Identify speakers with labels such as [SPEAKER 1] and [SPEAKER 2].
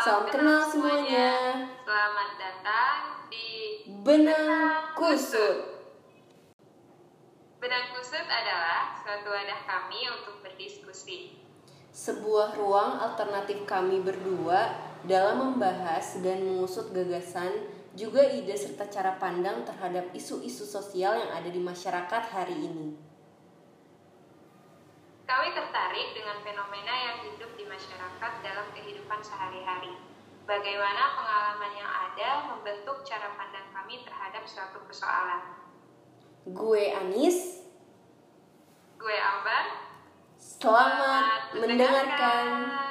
[SPEAKER 1] kenal semuanya.
[SPEAKER 2] Selamat datang di
[SPEAKER 1] Benang Kusut.
[SPEAKER 2] Benang Kusut adalah suatu wadah kami untuk berdiskusi.
[SPEAKER 1] Sebuah ruang alternatif kami berdua dalam membahas dan mengusut gagasan, juga ide serta cara pandang terhadap isu-isu sosial yang ada di masyarakat hari ini.
[SPEAKER 2] Kami tertarik dengan fenomena yang hidup di masyarakat kehidupan sehari-hari. Bagaimana pengalaman yang ada membentuk cara pandang kami terhadap suatu persoalan.
[SPEAKER 1] Gue Anis,
[SPEAKER 2] Gue Ambar.
[SPEAKER 1] selamat mendengarkan.